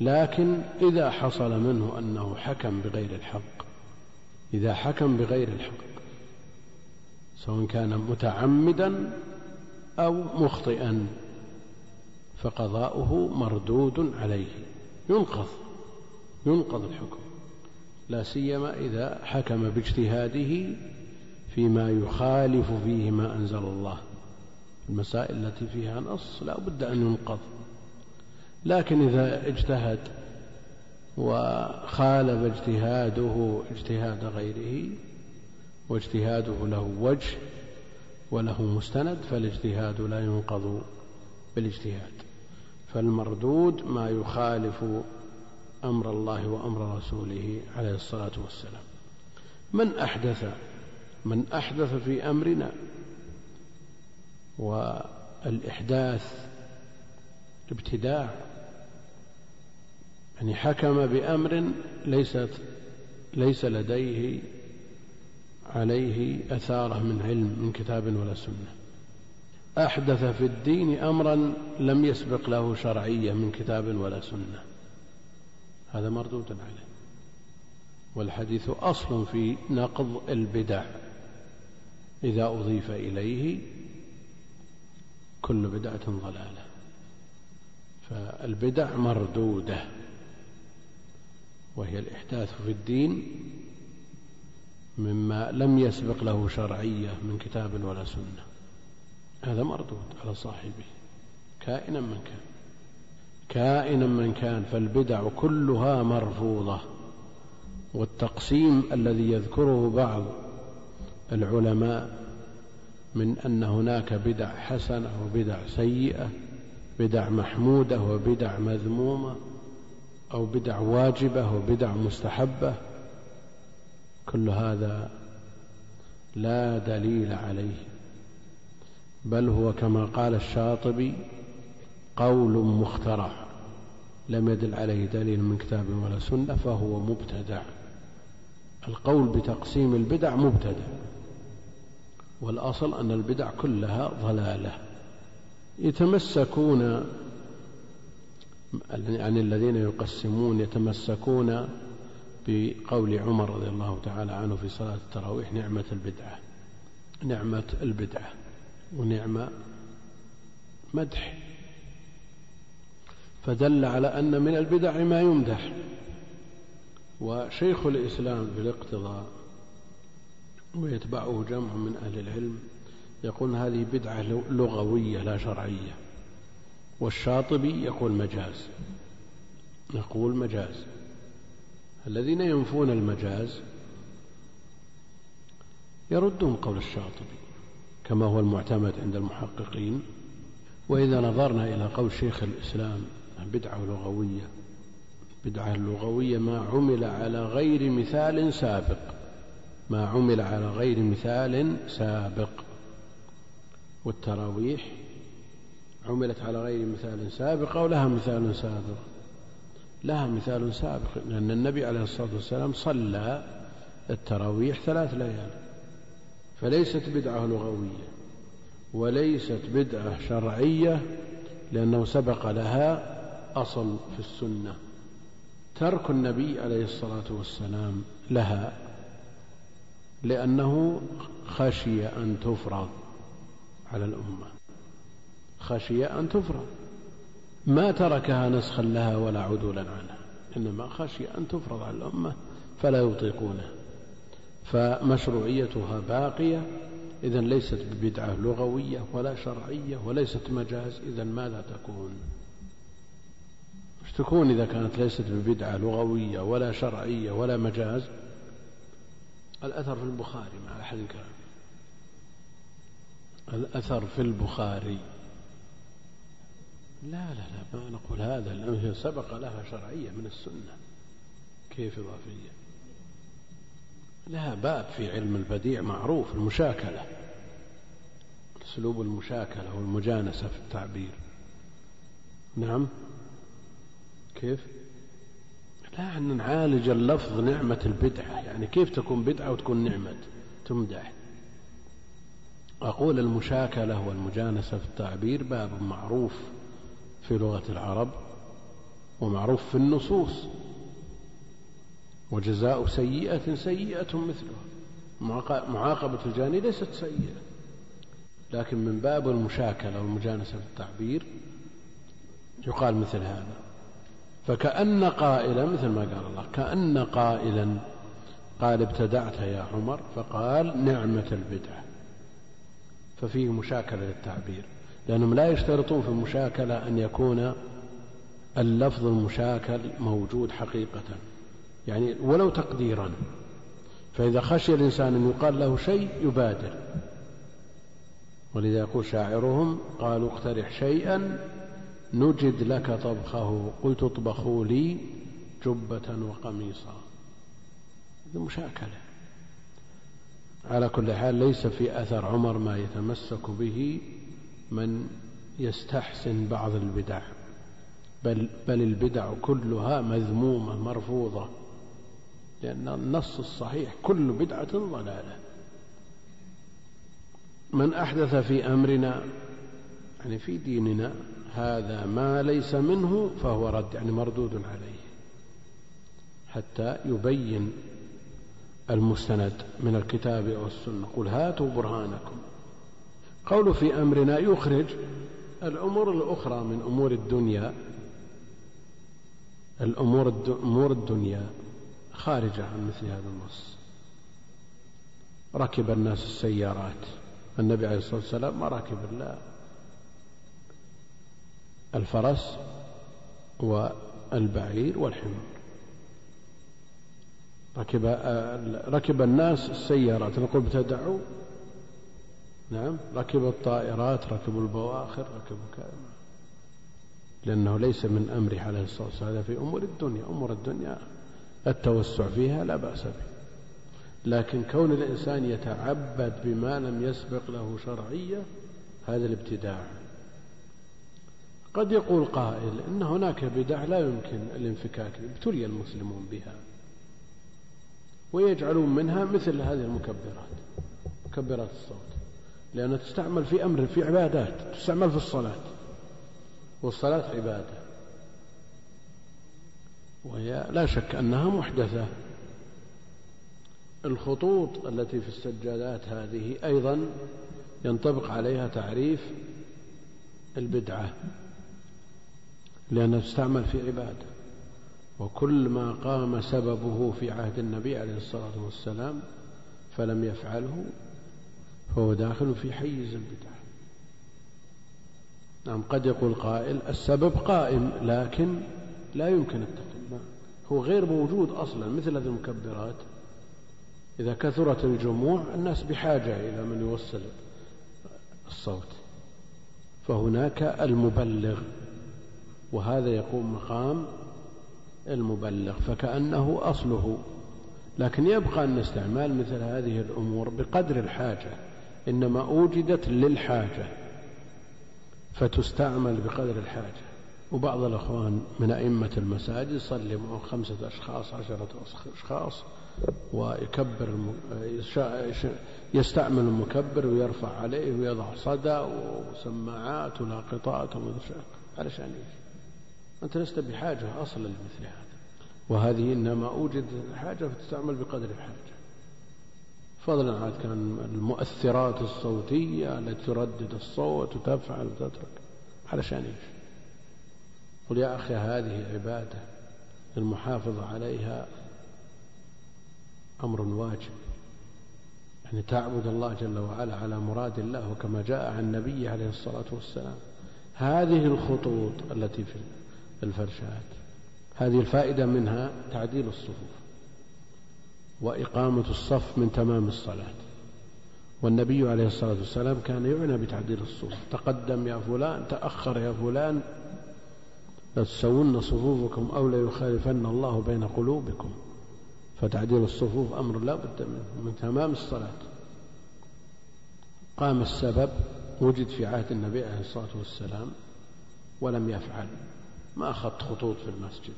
لكن إذا حصل منه أنه حكم بغير الحق إذا حكم بغير الحق سواء كان متعمدا أو مخطئا فقضاؤه مردود عليه ينقض ينقض الحكم. لا سيما إذا حكم باجتهاده فيما يخالف فيه ما أنزل الله. المسائل التي فيها نص لا بد أن ينقض. لكن إذا اجتهد وخالف اجتهاده اجتهاد غيره واجتهاده له وجه وله مستند فالاجتهاد لا ينقض بالاجتهاد. فالمردود ما يخالف أمر الله وأمر رسوله عليه الصلاة والسلام. من أحدث من أحدث في أمرنا والإحداث ابتداع يعني حكم بأمر ليست ليس لديه عليه أثارة من علم من كتاب ولا سنة. أحدث في الدين امرا لم يسبق له شرعية من كتاب ولا سنة. هذا مردود عليه. والحديث أصل في نقض البدع. إذا أضيف إليه كل بدعة ضلالة. فالبدع مردودة. وهي الإحداث في الدين مما لم يسبق له شرعية من كتاب ولا سنة. هذا مردود على صاحبه. كائنا من كان. كائنا من كان فالبدع كلها مرفوضة. والتقسيم الذي يذكره بعض العلماء من أن هناك بدع حسنة وبدع سيئة بدع محمودة وبدع مذمومة أو بدع واجبة وبدع مستحبة كل هذا لا دليل عليه بل هو كما قال الشاطبي قول مخترع لم يدل عليه دليل من كتاب ولا سنة فهو مبتدع. القول بتقسيم البدع مبتدع والأصل أن البدع كلها ضلالة. يتمسكون يعني الذين يقسمون يتمسكون بقول عمر رضي الله تعالى عنه في صلاة التراويح نعمة البدعة. نعمة البدعة ونعمة مدح. فدل على أن من البدع ما يمدح. وشيخ الإسلام في الاقتضاء ويتبعه جمع من أهل العلم يقول هذه بدعة لغوية لا شرعية. والشاطبي يقول مجاز. يقول مجاز. الذين ينفون المجاز يردون قول الشاطبي كما هو المعتمد عند المحققين. وإذا نظرنا إلى قول شيخ الإسلام بدعة لغوية بدعة لغوية ما عمل على غير مثال سابق. ما عمل على غير مثال سابق. والتراويح عملت على غير مثال سابق أو لها مثال سابق. لها مثال سابق لأن النبي عليه الصلاة والسلام صلى التراويح ثلاث ليال. فليست بدعة لغوية وليست بدعة شرعية لأنه سبق لها أصل في السنة. ترك النبي عليه الصلاة والسلام لها لأنه خشي أن تفرض على الأمة. خشي أن تفرض. ما تركها نسخا لها ولا عدولا عنها إنما خشي أن تفرض على الأمة فلا يطيقونها. فمشروعيتها باقية إذا ليست ببدعة لغوية ولا شرعية وليست مجاز إذا ماذا تكون؟ تكون إذا كانت ليست ببدعة لغوية ولا شرعية ولا مجاز؟ الأثر في البخاري مع أحد الكلام الأثر في البخاري. لا لا لا ما نقول هذا لأنه سبق لها شرعية من السنة. كيف إضافية؟ لها باب في علم البديع معروف المشاكلة أسلوب المشاكلة والمجانسة في التعبير. نعم؟ كيف؟ لا أن نعالج اللفظ نعمة البدعة يعني كيف تكون بدعة وتكون نعمة؟ تمدح. أقول المشاكلة والمجانسة في التعبير باب معروف. في لغة العرب ومعروف في النصوص وجزاء سيئة سيئة مثلها. معاقبة الجاني ليست سيئة لكن من باب المشاكلة والمجانسة في التعبير يقال مثل هذا. فكأن قائلا مثل ما قال الله كأن قائلا قال ابتدعت يا عمر فقال نعمة البدعة. ففيه مشاكلة للتعبير. لأنهم لا يشترطون في المشاكلة أن يكون اللفظ المشاكل موجود حقيقة. يعني ولو تقديرا. فإذا خشي الإنسان أن يقال له شيء يبادر. ولذا يقول شاعرهم قالوا اقترح شيئا نجد لك طبخه. قلت اطبخوا لي جبة وقميصا. مشاكلة. على كل حال ليس في أثر عمر ما يتمسك به من يستحسن بعض البدع بل, بل البدع كلها مذمومة مرفوضة لأن النص الصحيح كل بدعة ضلالة. من أحدث في أمرنا يعني في ديننا هذا ما ليس منه فهو رد يعني مردود عليه حتى يبين المستند من الكتاب والسنة. قل هاتوا برهانكم. قول في أمرنا يخرج الأمور الأخرى من أمور الدنيا الأمور أمور الدنيا خارجة عن مثل هذا النص. ركب الناس السيارات. النبي عليه الصلاة والسلام ما ركب إلا الفرس والبعير والحمار. ركب ركب الناس السيارات. نقول ابتدعوا نعم ركب الطائرات ركبوا البواخر ركبوا كذا لأنه ليس من أمره عليه الصلاة والسلام هذا في أمور الدنيا أمور الدنيا التوسع فيها لا بأس به. لكن كون الإنسان يتعبد بما لم يسبق له شرعية هذا الابتداع. قد يقول قائل إن هناك بدع لا يمكن الانفكاك ابتلي المسلمون بها. ويجعلون منها مثل هذه المكبرات مكبرات الصوت. لأنها تستعمل في أمر في عبادات تستعمل في الصلاة. والصلاة عبادة. وهي لا شك أنها محدثة. الخطوط التي في السجادات هذه أيضا ينطبق عليها تعريف البدعة لأنها تستعمل في عبادة. وكل ما قام سببه في عهد النبي عليه الصلاة والسلام فلم يفعله فهو داخل في حيز البدعة نعم قد يقول قائل السبب قائم لكن لا يمكن التقييم هو غير موجود أصلا مثل هذه المكبرات. إذا كثرت الجموع الناس بحاجة إلى من يوصل الصوت. فهناك المبلغ وهذا يقوم مقام المبلغ فكأنه أصله. لكن يبقى أن استعمال مثل هذه الأمور بقدر الحاجة. إنما أوجدت للحاجة فتستعمل بقدر الحاجة. وبعض الأخوان من أئمة المساجد يصلي معه خمسة أشخاص عشرة أشخاص ويكبر يستعمل المكبر ويرفع عليه ويضع صدى وسماعات ولاقطات علشان إيش؟ أنت لست بحاجة أصلا لمثل هذا. وهذه إنما أوجد حاجة فتستعمل بقدر الحاجة. فضلا عن المؤثرات الصوتية التي تردد الصوت وتفعل وتترك علشان إيش؟ قل يا أخي هذه عبادة المحافظة عليها أمر واجب يعني تعبد الله جل وعلا على مراد الله وكما جاء عن النبي عليه الصلاة والسلام هذه الخطوط التي في الفرشات هذه الفائدة منها تعديل الصفوف وإقامة الصف من تمام الصلاة. والنبي عليه الصلاة والسلام كان يعنى بتعديل الصفوف تقدم يا فلان تأخر يا فلان لتسون صفوفكم أو ليخالفن الله بين قلوبكم. فتعديل الصفوف أمر لا بد منه من تمام الصلاة. قام السبب وجد في عهد النبي عليه الصلاة والسلام ولم يفعل ما أخذت خطوط في المسجد.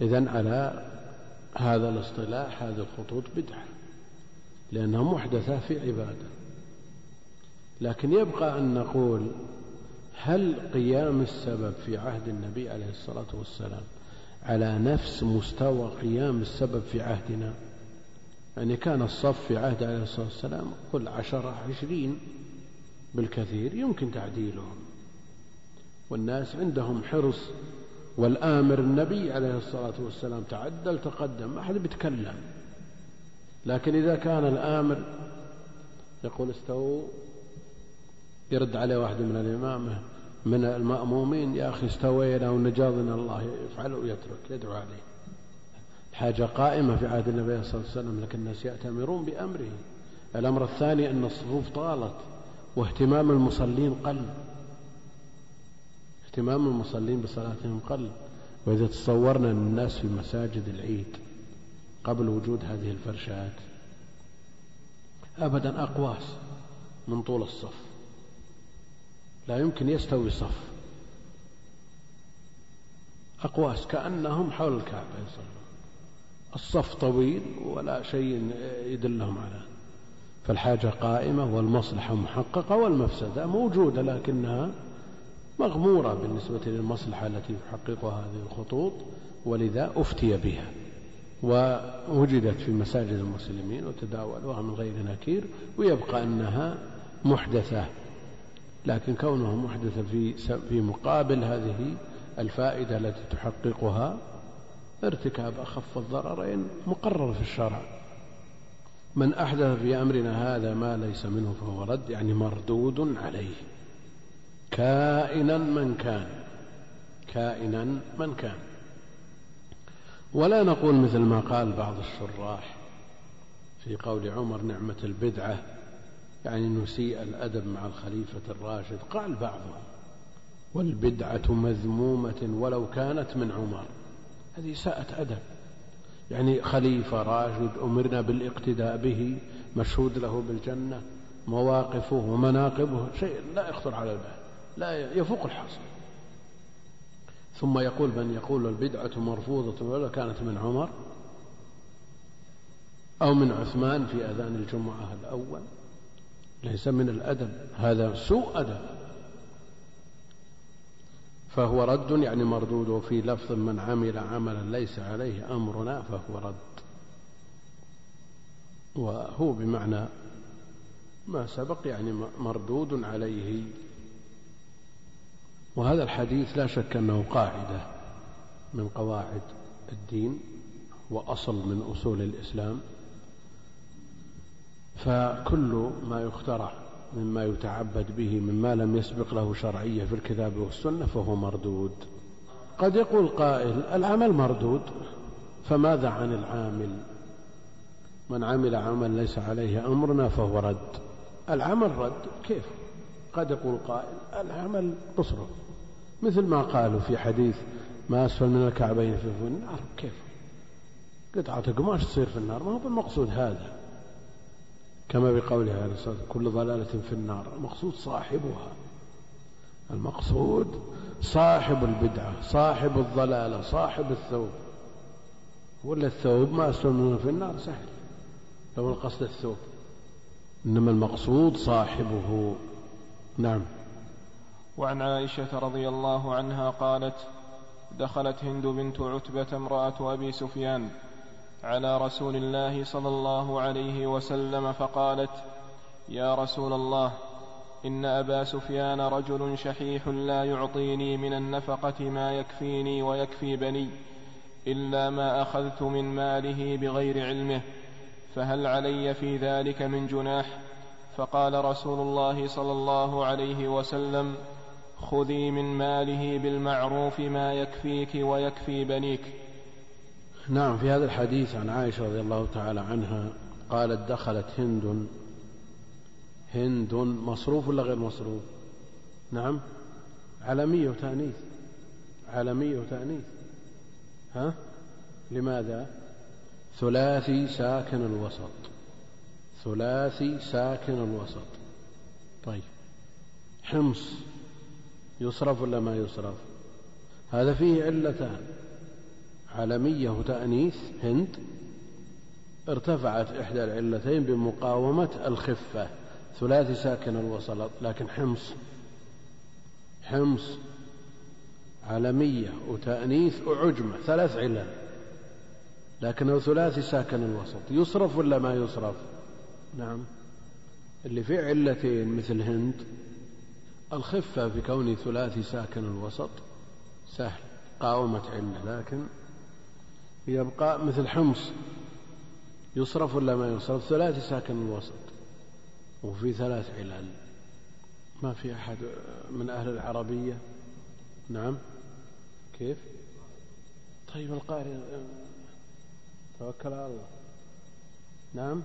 إذا على هذا الاصطلاح هذه الخطوط بدعة لأنها محدثة في عبادة. لكن يبقى أن نقول هل قيام السبب في عهد النبي عليه الصلاة والسلام على نفس مستوى قيام السبب في عهدنا؟ يعني كان الصف في عهد عليه الصلاة والسلام قل عشرة عشرين بالكثير يمكن تعديلهم. والناس عندهم حرص والآمر النبي عليه الصلاة والسلام تعدل تقدم ما أحد بيتكلم. لكن إذا كان الآمر يقول استووا يرد عليه واحد من الإمامة من المأمومين يا أخي استوينا ونجاضنا الله يفعل ويترك يدعو عليه. حاجة قائمة في عهد النبي صلى الله عليه وسلم لكن الناس يأتمرون بأمره. الأمر الثاني أن الصفوف طالت واهتمام المصلين قل. اهتمام المصلين بصلاتهم قل وإذا تصورنا أن الناس في مساجد العيد قبل وجود هذه الفرشات أبدا أقواس من طول الصف لا يمكن يستوي صف. أقواس كأنهم حول الكعبة يصلون. الصف طويل ولا شيء يدلهم على. فالحاجة قائمة والمصلحة محققة والمفسدة موجودة لكنها مغمورة بالنسبة للمصلحة التي تحققها هذه الخطوط ولذا أفتي بها. ووجدت في مساجد المسلمين وتداولوها من غير نكير ويبقى أنها محدثة. لكن كونها محدثة في في مقابل هذه الفائدة التي تحققها ارتكاب أخف الضررين مقرر في الشرع. من أحدث في أمرنا هذا ما ليس منه فهو رد يعني مردود عليه. كائنا من كان كائنا من كان. ولا نقول مثل ما قال بعض الشراح في قول عمر نعمة البدعة يعني نسيء الأدب مع الخليفة الراشد. قال بعضهم والبدعة مذمومة ولو كانت من عمر. هذه ساءة أدب. يعني خليفة راشد أمرنا بالاقتداء به مشهود له بالجنة مواقفه ومناقبه شيء لا يخطر على البال. لا يفوق الحصر ثم يقول من يقول البدعة مرفوضة كانت من عمر أو من عثمان في أذان الجمعة الأول؟ ليس من الأدب. هذا سوء أدب. فهو رد يعني مردود وفي لفظ من عمل عملا ليس عليه أمرنا فهو رد. وهو بمعنى ما سبق يعني مردود عليه. وهذا الحديث لا شك أنه قاعدة من قواعد الدين وأصل من أصول الإسلام فكل ما يخترع مما يتعبد به مما لم يسبق له شرعية في الكتاب والسنة فهو مردود. قد يقول قائل العمل مردود فماذا عن العامل؟ من عمل عمل ليس عليه أمرنا فهو رد. العمل رد كيف؟ قد يقول قائل العمل مصرف مثل ما قالوا في حديث ما أسفل من الكعبين في النار. كيف؟ قطعة قماش تصير في النار. ما هو بالمقصود هذا. كما بقوله عليه الصلاة والسلام كل ضلالة في النار. المقصود صاحبها. المقصود صاحب البدعة صاحب الضلالة صاحب الثوب. ولا الثوب ما أسفل منه في النار؟ سهل. لو القصد الثوب. إنما المقصود صاحبه. نعم. وعن عائشة رضي الله عنها قالت دخلت هند بنت عتبة امرأة أبي سفيان على رسول الله صلى الله عليه وسلم فقالت يا رسول الله إن أبا سفيان رجل شحيح لا يعطيني من النفقة ما يكفيني ويكفي بني إلا ما أخذت من ماله بغير علمه فهل علي في ذلك من جناح؟ فقال رسول الله صلى الله عليه وسلم خذي من ماله بالمعروف ما يكفيك ويكفي بنيك. نعم في هذا الحديث عن عائشة رضي الله تعالى عنها قالت دخلت هند هند مصروف ولا غير مصروف؟ نعم علمية وتأنيث علمية وتأنيث. ها؟ لماذا؟ ثلاثي ساكن الوسط. ثلاثي ساكن الوسط. طيب. حمص يصرف ولا ما يصرف؟ هذا فيه علتان. عالمية وتأنيث هند. ارتفعت إحدى العلتين بمقاومة الخفة. ثلاثي ساكن الوصلات لكن حمص. حمص علمية وتأنيث وعجمة ثلاث علل. لكنه ثلاثي ساكن الوسط. يصرف ولا ما يصرف؟ نعم. اللي فيه علتين مثل هند الخفة في كونه ثلاثي ساكن الوسط سهل قاومت علة لكن يبقى مثل حمص يصرف ولا ما يصرف؟ ثلاثي ساكن الوسط وفي ثلاث علل. ما في أحد من أهل العربية؟ نعم. كيف؟ طيب القارئ توكل على الله. نعم.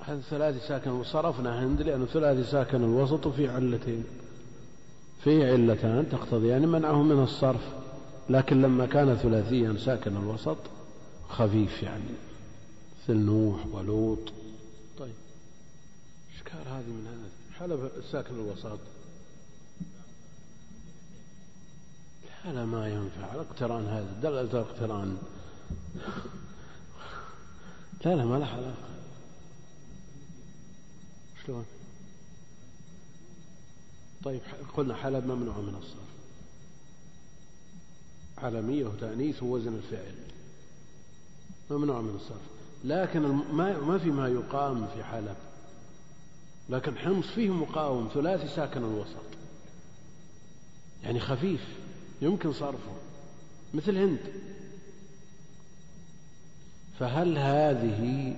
هذا ثلاثي ساكن وصرفنا هند لأنه ثلاثي ساكن الوسط وفي علتين. فيه علتان تقتضيان منعه من الصرف لكن لما كان ثلاثيا ساكن الوسط خفيف يعني. مثل نوح ولوط. طيب. اشكال هذه من هذا؟ حلب ساكن الوسط. لا ما ينفع. الاقتران هذا دل الاقتران. لا لا ما له علاقة شلون؟ طيب قلنا حلب ممنوع من الصرف. علمية وتأنيث ووزن الفعل. ممنوع من الصرف. لكن ما ما في ما يقام في حلب. لكن حمص فيه مقاوم ثلاثي ساكن الوسط. يعني خفيف يمكن صرفه. مثل هند. فهل هذه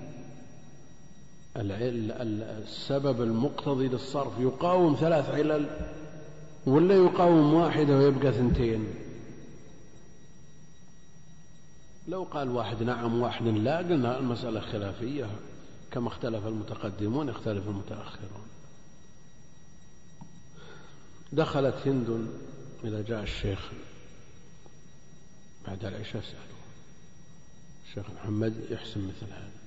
السبب المقتضي للصرف. يقاوم ثلاث علل ولا يقاوم واحدة ويبقى ثنتين؟ لو قال واحد نعم واحد لا قلنا المسألة خلافية. كما اختلف المتقدمون يختلف المتأخرون. دخلت هند إذا جاء الشيخ بعد العشاء سألوه. الشيخ محمد يحسن مثل هذا.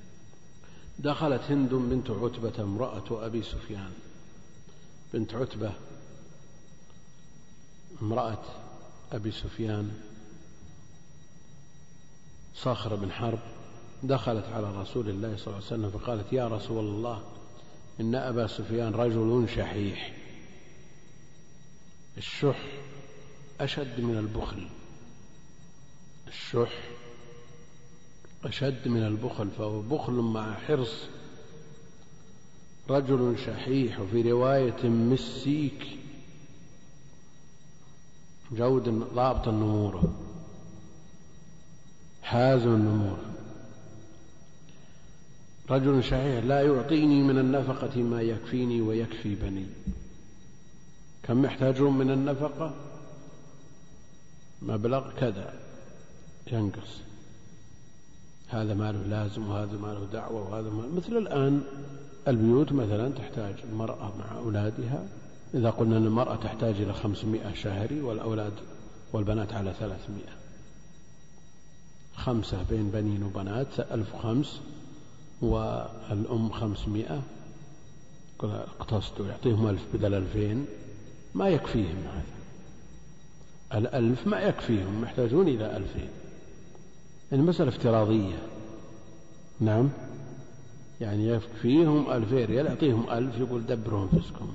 دخلت هند بنت عتبة امرأة أبي سفيان. بنت عتبة امرأة أبي سفيان. صاخر بن حرب. دخلت على رسول الله صلى الله عليه وسلم فقالت يا رسول الله إن أبا سفيان رجل شحيح. الشح أشد من البخل. الشح أشد من البخل فهو بخل مع حرص. رجل شحيح وفي رواية مسيك جود ضابط النمور. حازم النمور. رجل شحيح لا يعطيني من النفقة ما يكفيني ويكفي بني. كم يحتاجون من النفقة؟ مبلغ كذا ينقص. هذا ماله لازم وهذا ماله دعوة وهذا ماله مثل الآن البيوت مثلا تحتاج المرأة مع أولادها. إذا قلنا أن المرأة تحتاج إلى خمسمائة شهري والأولاد والبنات على ثلاثمائة. خمسة بين بنين وبنات ألف وخمس والأم خمسمائة. اقتصدوا يعطيهم ألف بدل ألفين. ما يكفيهم هذا. الألف ما يكفيهم يحتاجون إلى ألفين. المسألة افتراضية. نعم. يعني يكفيهم ألفين ريال يعطيهم ألف يقول دبروا أنفسكم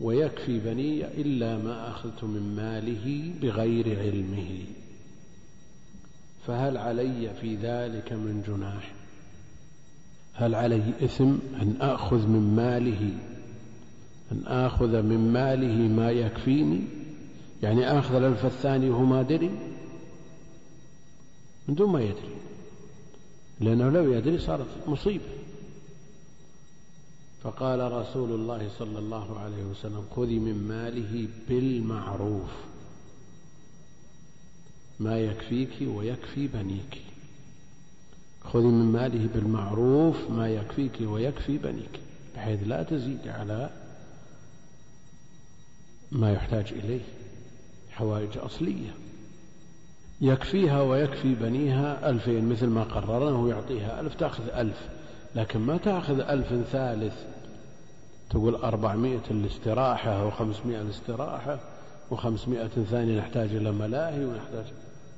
ويكفي بني إلا ما أخذت من ماله بغير علمه. فهل علي في ذلك من جناح؟ هل علي إثم أن آخذ من ماله؟ أن آخذ من ماله ما يكفيني؟ يعني آخذ الألف الثاني وهو ما دري؟ من دون ما يدري. لأنه لو يدري صارت مصيبة. فقال رسول الله صلى الله عليه وسلم خذي من ماله بالمعروف. ما يكفيك ويكفي بنيك. خذي من ماله بالمعروف ما يكفيك ويكفي بنيك. بحيث لا تزيد على ما يحتاج إليه. حوائج أصلية. يكفيها ويكفي بنيها ألفين مثل ما قررنا وهو يعطيها ألف تأخذ ألف. لكن ما تأخذ ألف ثالث. تقول أربعمائة الاستراحة وخمسمائة الاستراحة وخمسمائة ثانية نحتاج إلى ملاهي ونحتاج.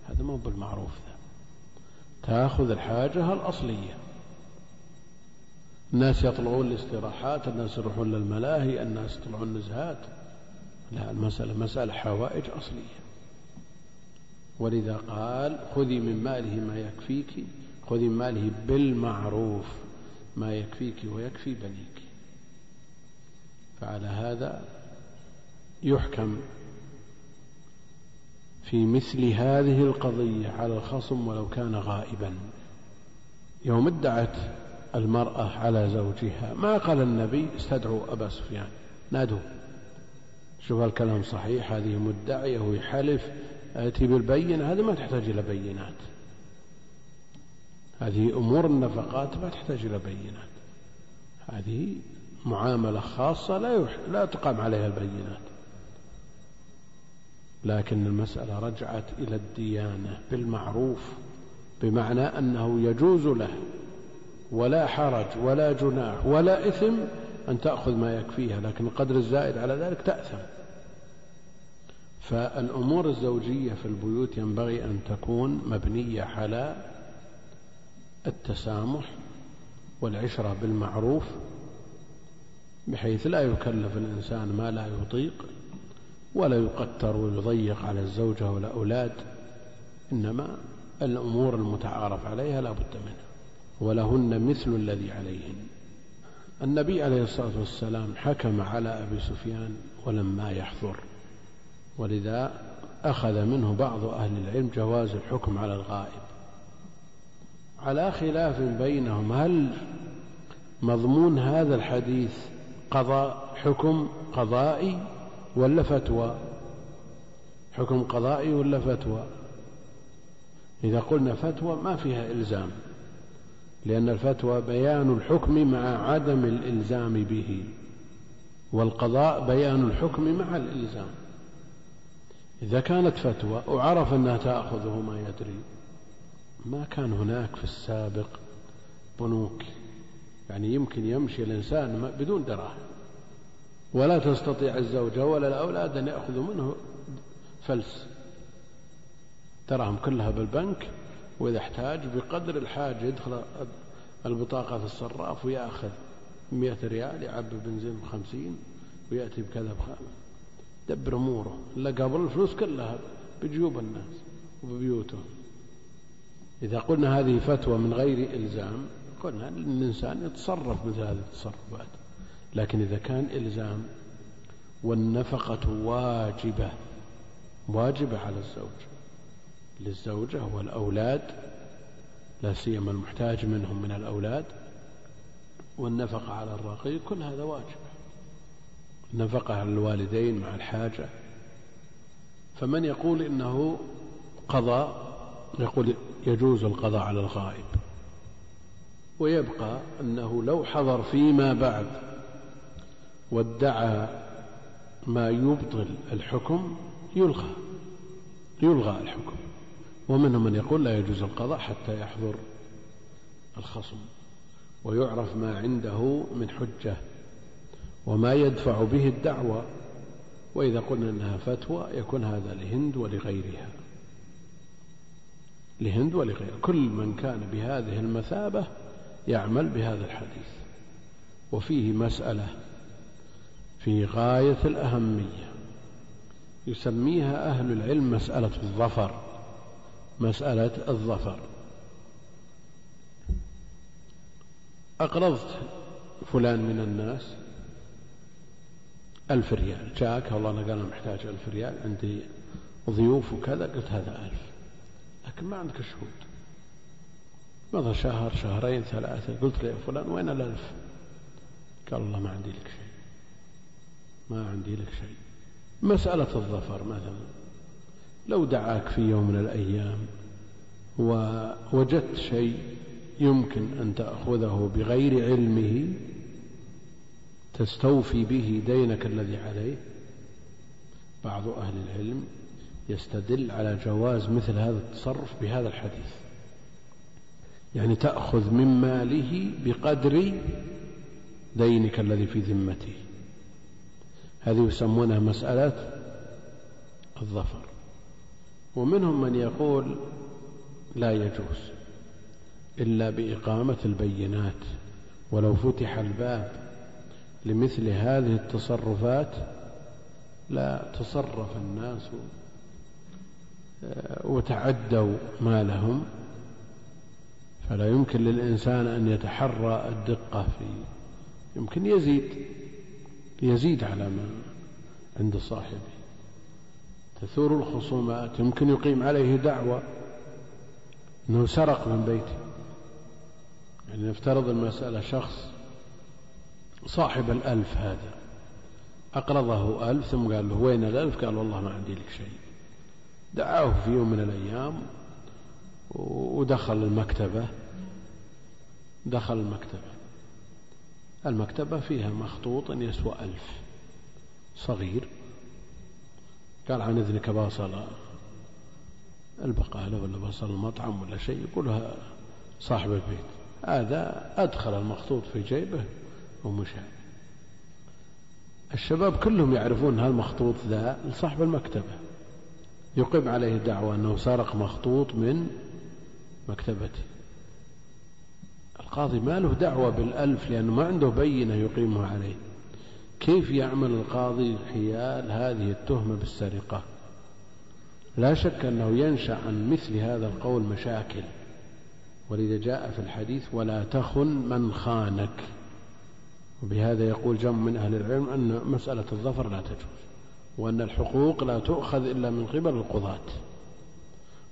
هذا مو بالمعروف ذا. تأخذ الحاجة الأصلية. الناس يطلعون الاستراحات الناس يروحون للملاهي الناس يطلعون النزهات لا المسألة مسألة حوائج أصلية. ولذا قال خذي من ماله ما يكفيك خذي من ماله بالمعروف ما يكفيك ويكفي بنيك. فعلى هذا يحكم في مثل هذه القضية على الخصم ولو كان غائبا. يوم ادعت المرأة على زوجها ما قال النبي استدعوا أبا سفيان نادوا. شوف الكلام صحيح هذه مدعية ويحلف. آتي بالبينة هذه ما تحتاج إلى بينات. هذه أمور النفقات ما تحتاج إلى بينات. هذه معاملة خاصة لا. لا تقام عليها البينات. لكن المسألة رجعت إلى الديانة بالمعروف بمعنى أنه يجوز له ولا حرج ولا جناح ولا إثم أن تأخذ ما يكفيها لكن القدر الزائد على ذلك تأثم. فالأمور الزوجية في البيوت ينبغي أن تكون مبنية على التسامح والعشرة بالمعروف بحيث لا يكلف الإنسان ما لا يطيق ولا يقتر ويضيق على الزوجة والأولاد إنما الأمور المتعارف عليها لا بد منها ولهن مثل الذي عليهن. النبي عليه الصلاة والسلام حكم على أبي سفيان ولما يحضر. ولذا أخذ منه بعض أهل العلم جواز الحكم على الغائب. على خلاف بينهم هل مضمون هذا الحديث قضاء حكم قضائي ولا فتوى؟ حكم قضائي ولا فتوى؟ إذا قلنا فتوى ما فيها إلزام لأن الفتوى بيان الحكم مع عدم الإلزام به والقضاء بيان الحكم مع الإلزام. إذا كانت فتوى وعرف أنها تأخذه ما يدري ما كان هناك في السابق بنوك. يعني يمكن يمشي الإنسان بدون دراهم. ولا تستطيع الزوجة ولا الأولاد أن يأخذوا منه فلس. دراهم كلها بالبنك وإذا احتاج بقدر الحاجة يدخل البطاقة في الصراف ويأخذ مئة ريال يعبي بنزين بخمسين ويأتي بكذا بخمسين دبر أموره إلا قبل الفلوس كلها بجيوب الناس وببيوتهم إذا قلنا هذه فتوى من غير إلزام قلنا الإنسان يتصرف مثل هذه التصرفات. لكن إذا كان إلزام والنفقة واجبة واجبة على الزوج. للزوجة والأولاد لا سيما المحتاج منهم من الأولاد والنفقة على الرقيق كل هذا واجب. النفقة على الوالدين مع الحاجة. فمن يقول إنه قضاء يقول يجوز القضاء على الغائب. ويبقى أنه لو حضر فيما بعد وادعى ما يبطل الحكم يلغى يلغى الحكم. ومنهم من يقول لا يجوز القضاء حتى يحضر الخصم ويعرف ما عنده من حجة. وما يدفع به الدعوة وإذا قلنا أنها فتوى يكون هذا لهند ولغيرها. لهند ولغيرها. كل من كان بهذه المثابة يعمل بهذا الحديث. وفيه مسألة في غاية الأهمية. يسميها أهل العلم مسألة الظفر. مسألة الظفر. أقرضت فلان من الناس. ألف ريال. جاءك والله أنا قال أنا محتاج ألف ريال عندي ضيوف وكذا. قلت هذا ألف. لكن ما عندك شهود. مضى شهر شهرين ثلاثة. قلت له يا فلان وين الألف؟ قال الله ما عندي لك شيء. ما عندي لك شيء. مسألة الظفر مثلا. لو دعاك في يوم من الأيام ووجدت شيء يمكن أن تأخذه بغير علمه تستوفي به دينك الذي عليه. بعض أهل العلم يستدل على جواز مثل هذا التصرف بهذا الحديث. يعني تأخذ من ماله بقدر دينك الذي في ذمته. هذه يسمونها مسألة الظفر. ومنهم من يقول لا يجوز إلا بإقامة البينات ولو فتح الباب لمثل هذه التصرفات لا تصرف الناس آه، وتعدوا ما لهم فلا يمكن للإنسان أن يتحرى الدقة في يمكن يزيد يزيد على ما عند صاحبه. تثور الخصومات يمكن يقيم عليه دعوة أنه سرق من بيته. يعني نفترض المسألة شخص صاحب الألف هذا. أقرضه ألف ثم قال له وين الألف؟ قال والله ما عندي لك شيء. دعاه في يوم من الأيام ودخل المكتبة. دخل المكتبة. المكتبة فيها مخطوط يسوى ألف. صغير. قال عن إذنك باصل البقالة ولا باصل المطعم ولا شيء يقولها صاحب البيت. هذا أدخل المخطوط في جيبه ومشى. الشباب كلهم يعرفون هالمخطوط ذا لصاحب المكتبة. يقيم عليه دعوة أنه سرق مخطوط من مكتبته. القاضي ما له دعوة بالألف لأنه ما عنده بينة يقيمها عليه. كيف يعمل القاضي حيال هذه التهمة بالسرقة؟ لا شك أنه ينشأ عن مثل هذا القول مشاكل. ولذا جاء في الحديث ولا تخن من خانك. وبهذا يقول جمع من أهل العلم أن مسألة الظفر لا تجوز وأن الحقوق لا تؤخذ إلا من قبل القضاة.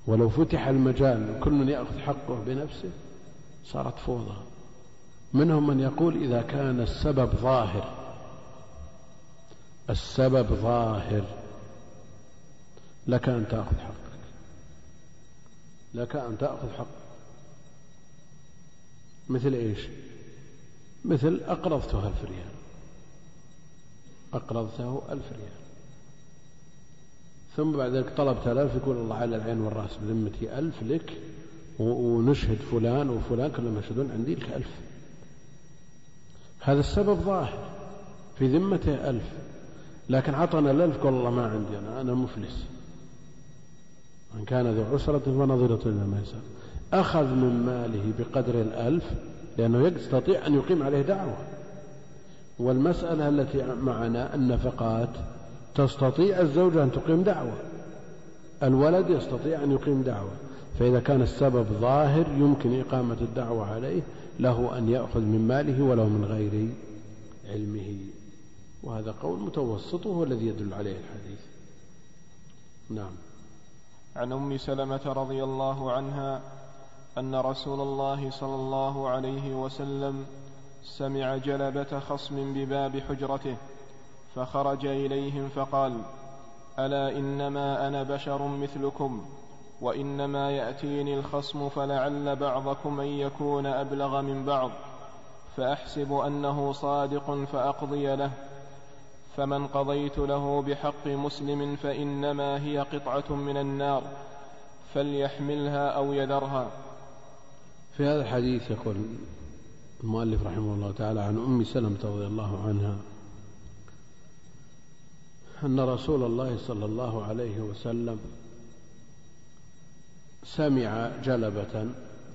ولو فتح المجال كل يأخذ حقه بنفسه صارت فوضى. منهم من يقول إذا كان السبب ظاهر السبب ظاهر لك أن تأخذ حقك لك أن تأخذ حقك. مثل إيش؟ مثل أقرضته ألف ريال. أقرضته ألف ريال. ثم بعد ذلك طلبت ألف يقول الله على العين والرأس بذمتي ألف لك ونشهد فلان وفلان كلهم يشهدون عندي لك ألف. هذا السبب ظاهر في ذمته ألف. لكن عطنا الألف قال الله ما عندي أنا أنا مفلس. من كان ذو عسرة فنظرة إلى ميسر أخذ من ماله بقدر الألف لأنه يستطيع أن يقيم عليه دعوة. والمسألة التي معنا النفقات تستطيع الزوجة أن تقيم دعوة. الولد يستطيع أن يقيم دعوة. فإذا كان السبب ظاهر يمكن إقامة الدعوة عليه له أن يأخذ من ماله ولو من غير علمه. وهذا قول متوسط وهو الذي يدل عليه الحديث. نعم. عن أم سلمة رضي الله عنها أن رسول الله صلى الله عليه وسلم سمع جلبة خصم بباب حجرته فخرج إليهم فقال ألا إنما أنا بشر مثلكم وإنما يأتيني الخصم فلعل بعضكم أن يكون أبلغ من بعض فأحسب أنه صادق فأقضي له فمن قضيت له بحق مسلم فإنما هي قطعة من النار فليحملها أو يذرها. في هذا الحديث يقول المؤلف رحمه الله تعالى عن أم سلمة رضي الله عنها أن رسول الله صلى الله عليه وسلم سمع جلبة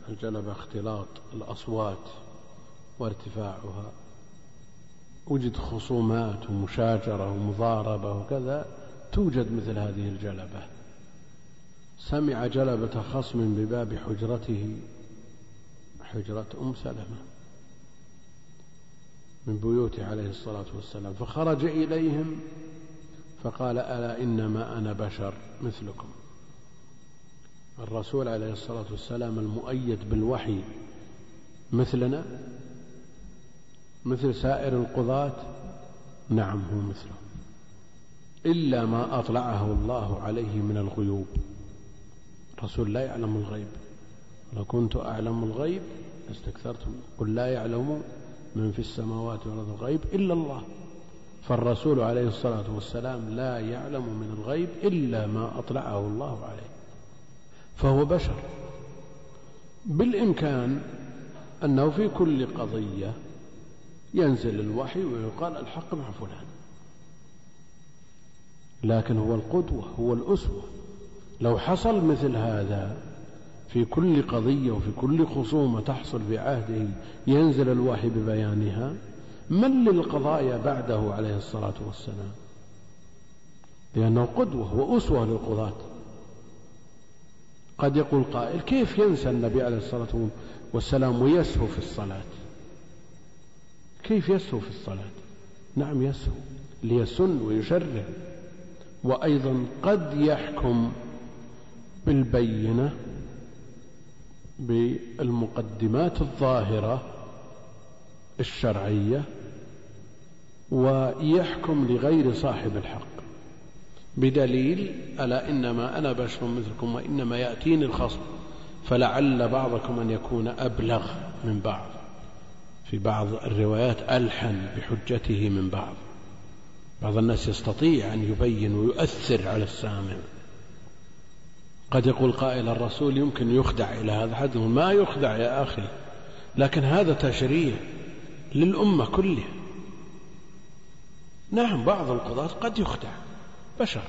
الجلبة اختلاط الأصوات وارتفاعها وجد خصومات ومشاجرة ومضاربة وكذا توجد مثل هذه الجلبة. سمع جلبة خصم بباب حجرته حجرة أم سلمة من بيوته عليه الصلاة والسلام فخرج إليهم فقال ألا إنما أنا بشر مثلكم. الرسول عليه الصلاة والسلام المؤيد بالوحي مثلنا؟ مثل سائر القضاة؟ نعم هو مثله. إلا ما أطلعه الله عليه من الغيوب. الرسول لا يعلم الغيب. لو كنت أعلم الغيب لاستكثرت قل لا يعلم من في السماوات والأرض الغيب إلا الله. فالرسول عليه الصلاة والسلام لا يعلم من الغيب إلا ما أطلعه الله عليه. فهو بشر. بالإمكان أنه في كل قضية ينزل الوحي ويقال الحق مع فلان. لكن هو القدوة هو الأسوة. لو حصل مثل هذا في كل قضية وفي كل خصومة تحصل في عهده ينزل الوحي ببيانها من للقضايا بعده عليه الصلاة والسلام؟ لأنه قدوة وأسوة للقضاة. قد يقول قائل كيف ينسى النبي عليه الصلاة والسلام ويسهو في الصلاة؟ كيف يسهو في الصلاة؟ نعم يسهو ليسن ويشرع. وأيضا قد يحكم بالبينة بالمقدمات الظاهرة الشرعية ويحكم لغير صاحب الحق بدليل ألا إنما أنا بشر مثلكم وإنما يأتيني الخصم فلعل بعضكم أن يكون أبلغ من بعض في بعض الروايات ألحن بحجته من بعض بعض الناس يستطيع أن يبين ويؤثر على السامع قد يقول قائل الرسول يمكن يخدع إلى هذا حد ما يخدع يا أخي. لكن هذا تشريع للأمة كلها. نعم بعض القضاة قد يخدع. بشر.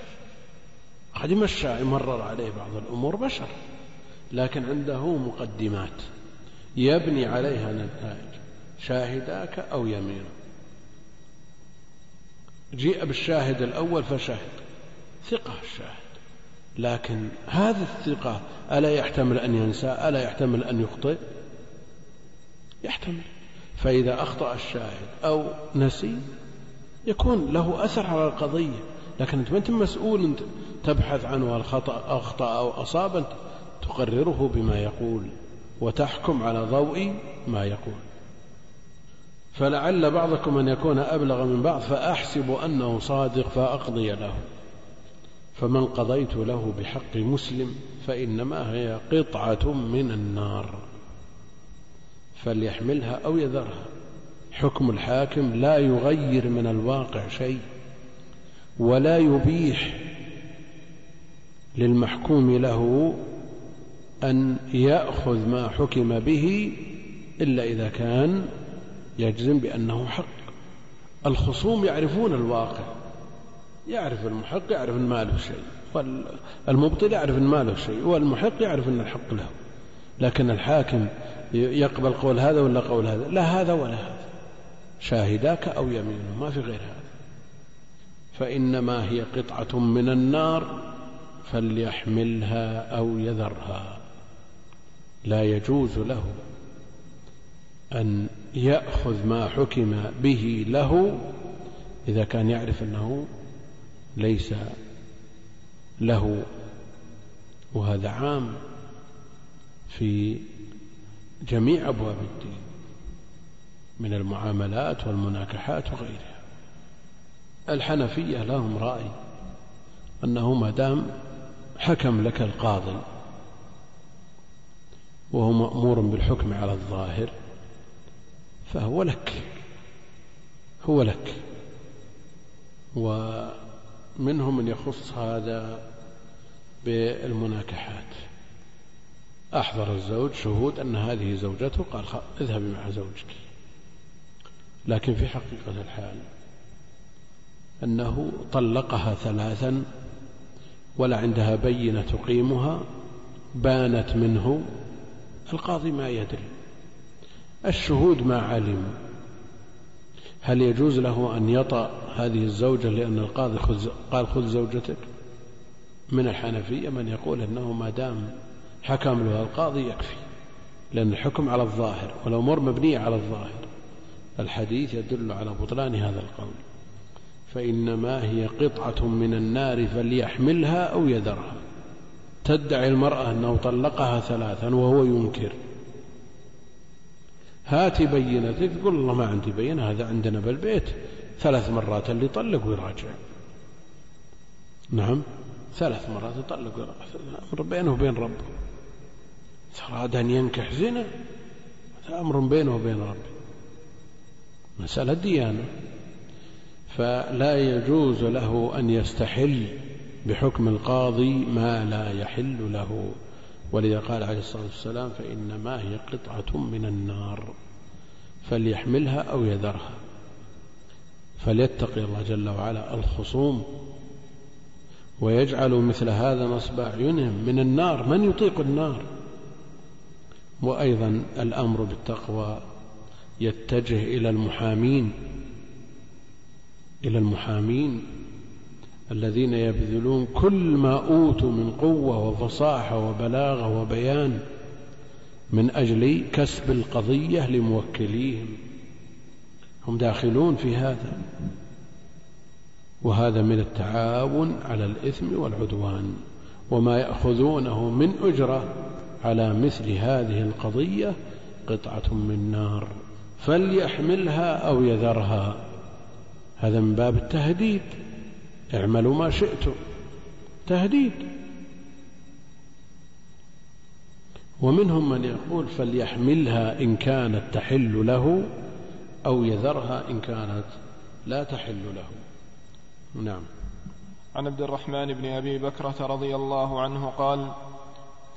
قد يمشى يمرر عليه بعض الأمور بشر. لكن عنده مقدمات. يبني عليها نتائج. شاهداك أو يمين جيء بالشاهد الأول فشهد ثقة الشاهد. لكن هذه الثقة ألا يحتمل أن ينسى؟ ألا يحتمل أن يخطئ؟ يحتمل. فإذا أخطأ الشاهد أو نسي يكون له أثر على القضية. لكن أنت ما أنت مسؤول أنت تبحث عنه الخطأ أخطأ أو أصاب أنت تقرره بما يقول وتحكم على ضوء ما يقول. فلعل بعضكم أن يكون أبلغ من بعض فأحسب أنه صادق فأقضي له. فمن قضيت له بحق مسلم فإنما هي قطعة من النار. فليحملها أو يذرها. حكم الحاكم لا يغير من الواقع شيء ولا يبيح للمحكوم له أن يأخذ ما حكم به إلا إذا كان يجزم بأنه حق. الخصوم يعرفون الواقع. يعرف المحق يعرف أن ما له شيء. والمبطل يعرف أن ما له شيء والمحق يعرف أن الحق له. لكن الحاكم يقبل قول هذا ولا قول هذا؟ لا هذا ولا هذا. شاهداك أو يمينه ما في غير هذا. فإنما هي قطعة من النار فليحملها أو يذرها. لا يجوز له أن يأخذ ما حكم به له إذا كان يعرف أنه ليس له وهذا عام في جميع أبواب الدين من المعاملات والمناكحات وغيرها. الحنفية لهم رأي أنه ما دام حكم لك القاضي وهو مأمور بالحكم على الظاهر فهو لك هو لك. ومنهم من يخص هذا بالمناكحات. أحضر الزوج شهود أن هذه زوجته قال اذهبي مع زوجك. لكن في حقيقة الحال أنه طلقها ثلاثا ولا عندها بينة تقيمها بانت منه. القاضي ما يدري. الشهود ما علم. هل يجوز له أن يطأ هذه الزوجة لأن القاضي خذ قال خذ زوجتك؟ من الحنفية من يقول أنه ما دام حكم له القاضي يكفي لأن الحكم على الظاهر والأمور مبنية على الظاهر. الحديث يدل على بطلان هذا القول. فإنما هي قطعة من النار فليحملها أو يذرها. تدعي المرأة أنه طلقها ثلاثا وهو ينكر. هاتي بينتك تقول الله ما عندي بينة هذا عندنا بالبيت. ثلاث مرات اللي يطلق ويراجع. نعم. ثلاث مرات يطلق ويراجع. بينه وبين ربه. أراد أن ينكح زنا؟ هذا أمر بينه وبين ربه. مسألة ديانة. فلا يجوز له أن يستحل بحكم القاضي ما لا يحل له. ولذا قال عليه الصلاة والسلام فإنما هي قطعة من النار فليحملها أو يذرها فليتقي الله جل وعلا الخصوم ويجعل مثل هذا نصب أعينهم من النار من يطيق النار. وأيضا الأمر بالتقوى يتجه إلى المحامين إلى المحامين الذين يبذلون كل ما أوتوا من قوة وفصاحة وبلاغة وبيان من أجل كسب القضية لموكليهم. هم داخلون في هذا وهذا من التعاون على الإثم والعدوان وما يأخذونه من أجرة على مثل هذه القضية قطعة من نار فليحملها أو يذرها. هذا من باب التهديد. اعملوا ما شئتم. تهديد. ومنهم من يقول فليحملها إن كانت تحل له أو يذرها إن كانت لا تحل له. نعم. عن عبد الرحمن بن أبي بكرة رضي الله عنه قال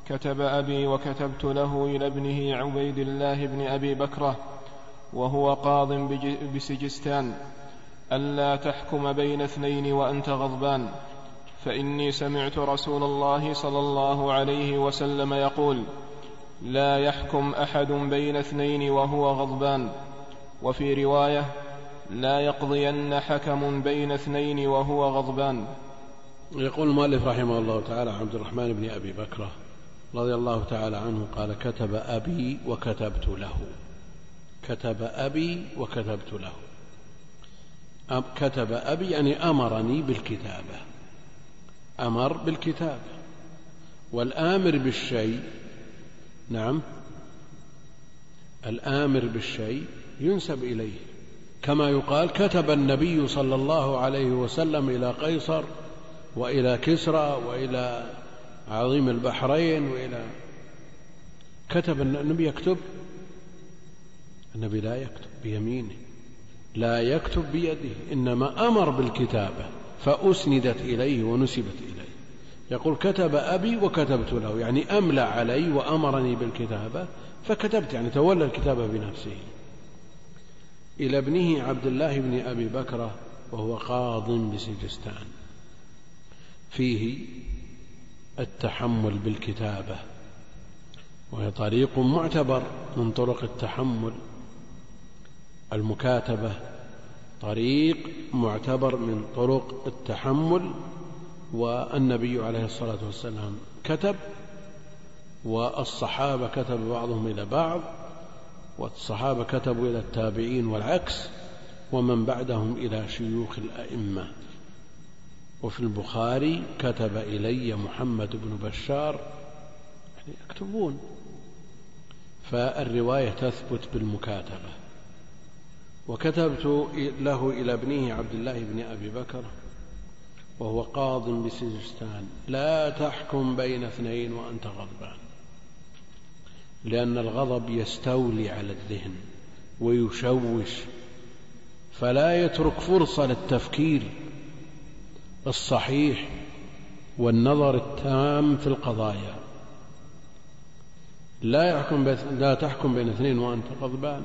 كتب أبي وكتبت له إلى ابنه عبيد الله بن أبي بكرة وهو قاض بسجستان. ألا تحكم بين اثنين وأنت غضبان. فإني سمعت رسول الله صلى الله عليه وسلم يقول لا يحكم أحد بين اثنين وهو غضبان. وفي رواية لا يقضين حكم بين اثنين وهو غضبان. يقول المؤلف رحمه الله تعالى عبد الرحمن بن أبي بكرة رضي الله تعالى عنه قال كتب أبي وكتبت له. كتب أبي وكتبت له. كتب أبي يعني أمرني بالكتابة. أمر بالكتابة. والآمر بالشيء نعم الآمر بالشيء ينسب إليه. كما يقال كتب النبي صلى الله عليه وسلم إلى قيصر وإلى كسرى وإلى عظيم البحرين وإلى كتب النبي يكتب؟ النبي لا يكتب بيمينه. لا يكتب بيده إنما أمر بالكتابة فأسندت إليه ونسبت إليه. يقول كتب أبي وكتبت له يعني أملى علي وأمرني بالكتابة فكتبت يعني تولى الكتابة بنفسه. إلى ابنه عبد الله بن أبي بكرة وهو قاض بسجستان. فيه التحمل بالكتابة وهي طريق معتبر من طرق التحمل. المكاتبة طريق معتبر من طرق التحمل والنبي عليه الصلاة والسلام كتب والصحابة كتب بعضهم إلى بعض والصحابة كتبوا إلى التابعين والعكس ومن بعدهم إلى شيوخ الأئمة. وفي البخاري كتب إلي محمد بن بشار يعني يكتبون. فالرواية تثبت بالمكاتبة. وكتبت له إلى ابنه عبد الله بن أبي بكر وهو قاض بسجستان لا تحكم بين اثنين وأنت غضبان لأن الغضب يستولي على الذهن ويشوش فلا يترك فرصة للتفكير الصحيح والنظر التام في القضايا. لا يحكم لا تحكم بين اثنين وأنت غضبان.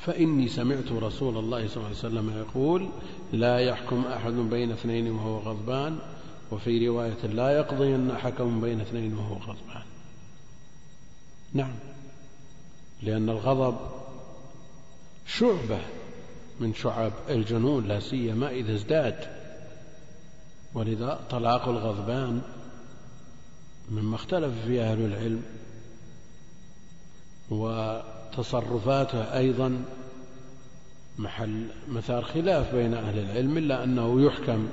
فإني سمعت رسول الله صلى الله عليه وسلم يقول لا يحكم أحد بين اثنين وهو غضبان وفي رواية لا يقضين حكم بين اثنين وهو غضبان. نعم. لأن الغضب شعبة من شعب الجنون لا سيما إذا ازداد. ولذا طلاق الغضبان مما اختلف فيه أهل العلم وتصرفاته أيضا محل مثار خلاف بين أهل العلم إلا أنه يحكم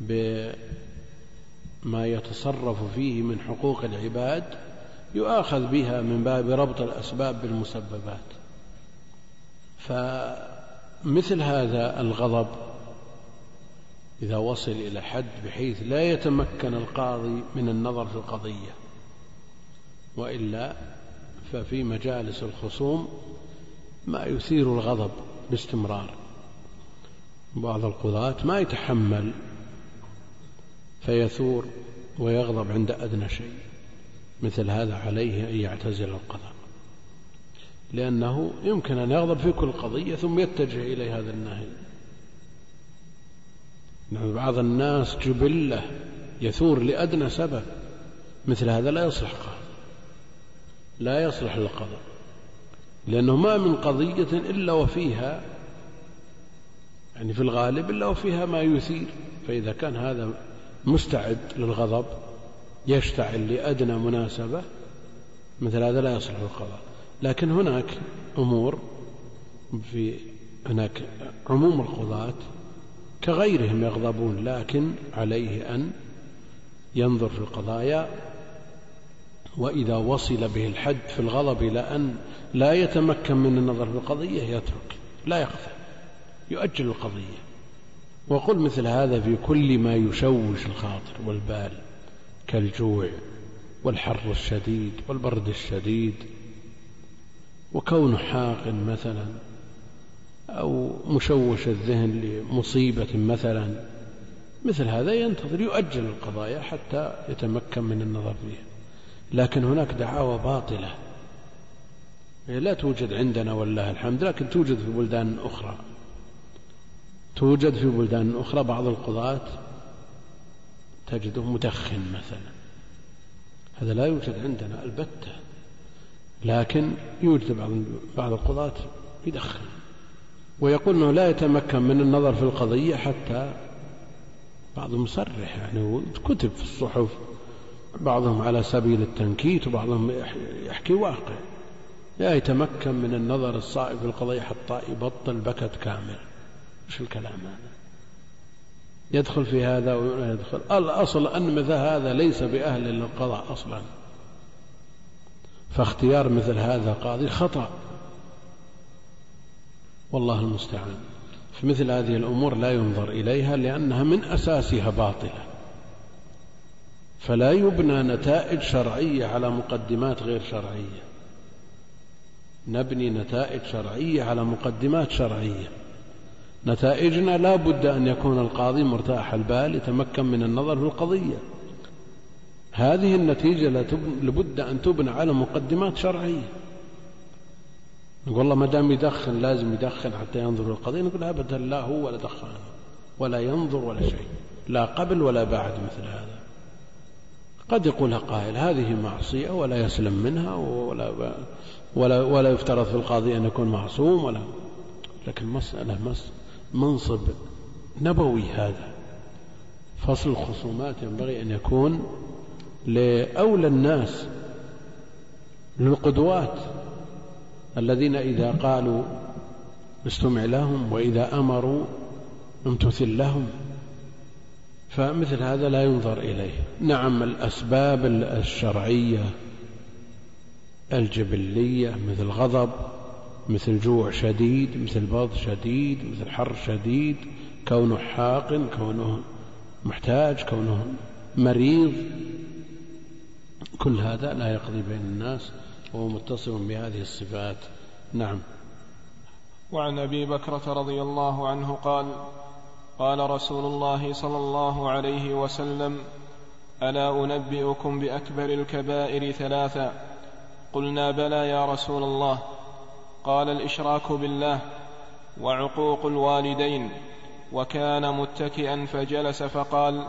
بما يتصرف فيه من حقوق العباد يؤاخذ بها من باب ربط الأسباب بالمسببات. فمثل هذا الغضب إذا وصل إلى حد بحيث لا يتمكن القاضي من النظر في القضية وإلا ففي مجالس الخصوم ما يثير الغضب باستمرار. بعض القضاة ما يتحمل فيثور ويغضب عند أدنى شيء مثل هذا عليه أن يعتزل القضاء. لأنه يمكن أن يغضب في كل قضية ثم يتجه إلى هذا النهي نعم بعض الناس جبلة يثور لأدنى سبب مثل هذا لا يصلح قاضي لا يصلح للقضاء لأنه ما من قضية إلا وفيها يعني في الغالب إلا وفيها ما يثير فإذا كان هذا مستعد للغضب يشتعل لأدنى مناسبة مثل هذا لا يصلح القضاء. لكن هناك أمور في هناك عموم القضاة كغيرهم يغضبون لكن عليه أن ينظر في القضايا وإذا وصل به الحد في الغضب إلى أن لا يتمكن من النظر في القضية يترك لا يقضي يؤجل القضية. وقل مثل هذا في كل ما يشوش الخاطر والبال كالجوع والحر الشديد والبرد الشديد. وكون حاق مثلا أو مشوش الذهن لمصيبة مثلا مثل هذا ينتظر يؤجل القضايا حتى يتمكن من النظر فيها. لكن هناك دعاوى باطلة. لا توجد عندنا والله الحمد لكن توجد في بلدان أخرى. توجد في بلدان أخرى بعض القضاة تجده مدخن مثلا. هذا لا يوجد عندنا البتة لكن يوجد بعض بعض القضاة يدخن. ويقول إنه لا يتمكن من النظر في القضية حتى بعضهم يصرح يعني كتب في الصحف. بعضهم على سبيل التنكيت وبعضهم يحكي واقع. لا يتمكن من النظر الصائب في القضية حتى يبطل بكت كامل. إيش الكلام هذا. يدخل في هذا ولا يدخل. الأصل أن مثل هذا ليس بأهل للقضاء أصلا. فاختيار مثل هذا قاضي خطأ. والله المستعان. في مثل هذه الأمور لا ينظر إليها لأنها من أساسها باطلة. فلا يبنى نتائج شرعية على مقدمات غير شرعية. نبني نتائج شرعية على مقدمات شرعية. نتائجنا لا بد أن يكون القاضي مرتاح البال يتمكن من النظر في القضية. هذه النتيجة لابد أن تبنى على مقدمات شرعية. نقول والله ما دام يدخن لازم يدخن حتى ينظر القضية نقول أبدا لا هو ولا دخان ولا ينظر ولا شيء لا قبل ولا بعد مثل هذا. قد يقولها قائل هذه معصية ولا يسلم منها ولا ولا ولا يفترض في القاضي أن يكون معصوم ولا لكن مسألة منصب نبوي هذا. فصل الخصومات ينبغي أن يكون لأولى الناس للقدوات الذين إذا قالوا استمع لهم وإذا أمروا امتثل لهم. فمثل هذا لا ينظر إليه. نعم الأسباب الشرعية الجبلية مثل غضب مثل جوع شديد مثل بض شديد مثل حر شديد كونه حاق كونه محتاج كونه مريض. كل هذا لا يقضي بين الناس وهو متصف بهذه الصفات. نعم. وعن أبي بكرة رضي الله عنه قال قال رسول الله صلى الله عليه وسلم ألا أنبئكم بأكبر الكبائر ثلاثا قلنا بلى يا رسول الله. قال الإشراك بالله وعقوق الوالدين. وكان متكئا فجلس فقال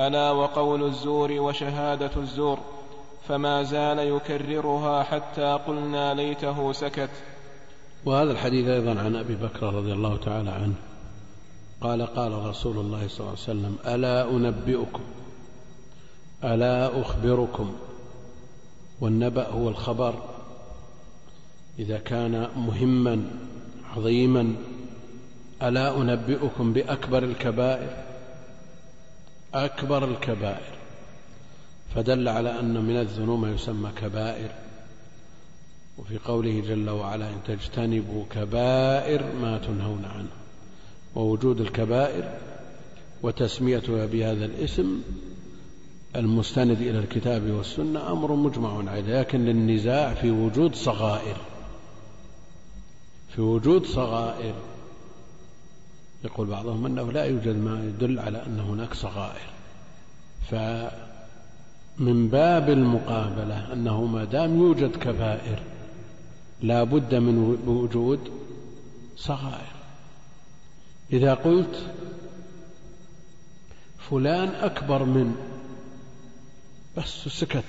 ألا وقول الزور وشهادة الزور؟ فما زال يكررها حتى قلنا ليته سكت. وهذا الحديث أيضا عن أبي بكر رضي الله تعالى عنه. قال قال رسول الله صلى الله عليه وسلم ألا أنبئكم ألا أخبركم والنبأ هو الخبر. إذا كان مهما عظيما ألا أنبئكم بأكبر الكبائر أكبر الكبائر. فدل على أن من الذنوب ما يسمى كبائر. وفي قوله جل وعلا إن تجتنبوا كبائر ما تنهون عنه. ووجود الكبائر وتسميتها بهذا الاسم المستند إلى الكتاب والسنة أمر مجمع عليه لكن للنزاع في وجود صغائر. في وجود صغائر. يقول بعضهم أنه لا يوجد ما يدل على أن هناك صغائر. فمن باب المقابلة أنه ما دام يوجد كبائر لا بد من وجود صغائر. إذا قلت فلان أكبر من بس سكت.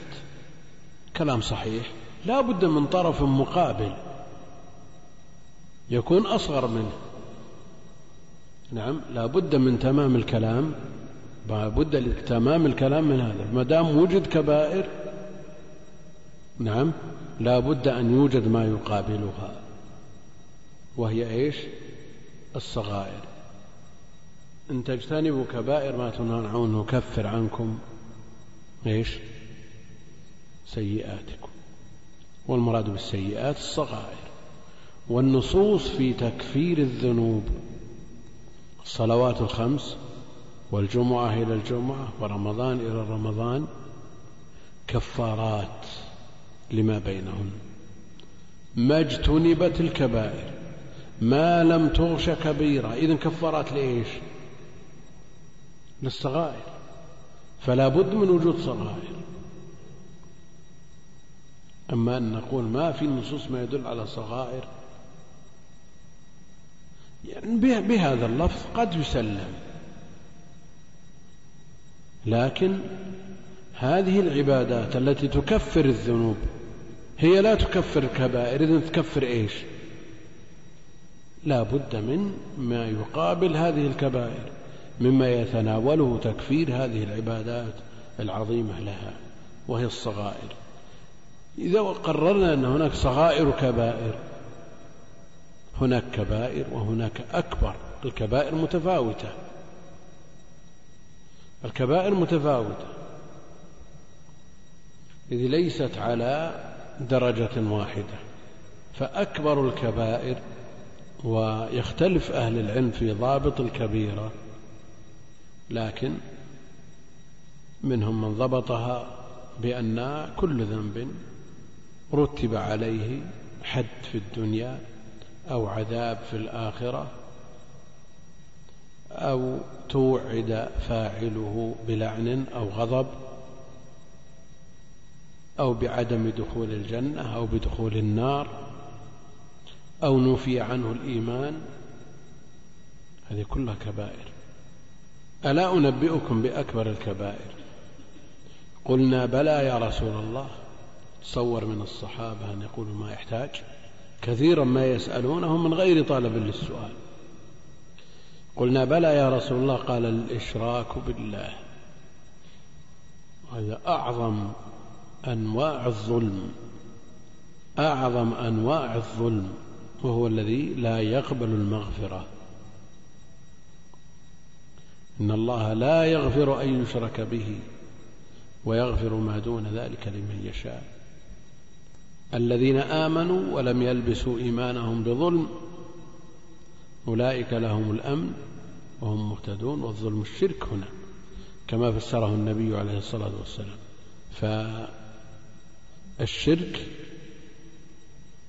كلام صحيح. لا بد من طرف مقابل يكون أصغر منه. نعم لا بد من تمام الكلام. لا بد لتمام الكلام من هذا. ما دام وجد كبائر نعم لا بد أن يوجد ما يقابلها وهي إيش؟ الصغائر. إن تجتنبوا كبائر ما تنهون عنه نكفر عنكم إيش؟ سيئاتكم. والمراد بالسيئات الصغائر. والنصوص في تكفير الذنوب. الصلوات الخمس والجمعة إلى الجمعة ورمضان إلى رمضان كفارات لما بينهن ما اجتنبت الكبائر. ما لم تغش كبيرة. إذن كفارات لإيش؟ للصغائر فلا بد من وجود صغائر. أما أن نقول ما في النصوص ما يدل على صغائر يعني بهذا اللفظ قد يسلم. لكن هذه العبادات التي تكفر الذنوب هي لا تكفر الكبائر إذن تكفر إيش؟ لا بد من ما يقابل هذه الكبائر. مما يتناوله تكفير هذه العبادات العظيمة لها وهي الصغائر. إذا قررنا أن هناك صغائر كبائر هناك كبائر وهناك أكبر. الكبائر متفاوتة. الكبائر متفاوتة. إذ ليست على درجة واحدة. فأكبر الكبائر ويختلف أهل العلم في ضابط الكبيرة لكن منهم من ضبطها بأن كل ذنب رتب عليه حد في الدنيا أو عذاب في الآخرة أو توعد فاعله بلعن أو غضب أو بعدم دخول الجنة أو بدخول النار أو نفي عنه الإيمان. هذه كلها كبائر. ألا أنبئكم بأكبر الكبائر؟ قلنا بلى يا رسول الله. تصور من الصحابة أن يقولوا ما يحتاج. كثيرا ما يسألونه من غير طلب للسؤال. قلنا بلى يا رسول الله قال الإشراك بالله. هذا أعظم أنواع الظلم. أعظم أنواع الظلم وهو الذي لا يقبل المغفرة. إن الله لا يغفر أن يشرك به ويغفر ما دون ذلك لمن يشاء. الذين آمنوا ولم يلبسوا إيمانهم بظلم أولئك لهم الأمن وهم مهتدون والظلم الشرك هنا كما فسره النبي عليه الصلاة والسلام. فالشرك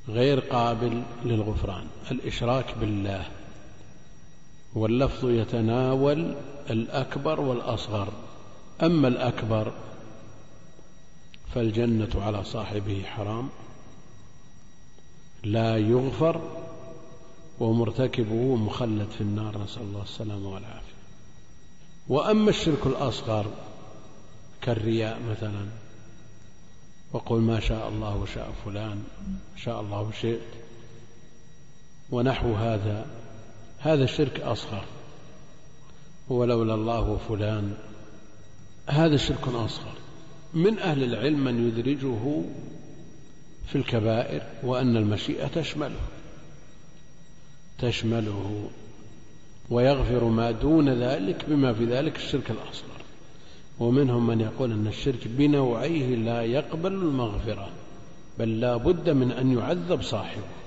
غير قابل للغفران الإشراك بالله. واللفظ يتناول الأكبر والأصغر. أما الأكبر فالجنة على صاحبه حرام لا يغفر ومرتكبه مخلد في النار. نسأل الله السلامة والعافية. وأما الشرك الأصغر كالرياء مثلا وقل ما شاء الله وشاء فلان شاء الله وشئت ونحو هذا هذا الشرك أصغر. ولولا الله وفلان هذا شرك أصغر. من أهل العلم من يدرجه في الكبائر وأن المشيئة تشمله. تشمله ويغفر ما دون ذلك بما في ذلك الشرك الأصغر. ومنهم من يقول أن الشرك بنوعيه لا يقبل المغفرة بل لا بد من أن يعذب صاحبه.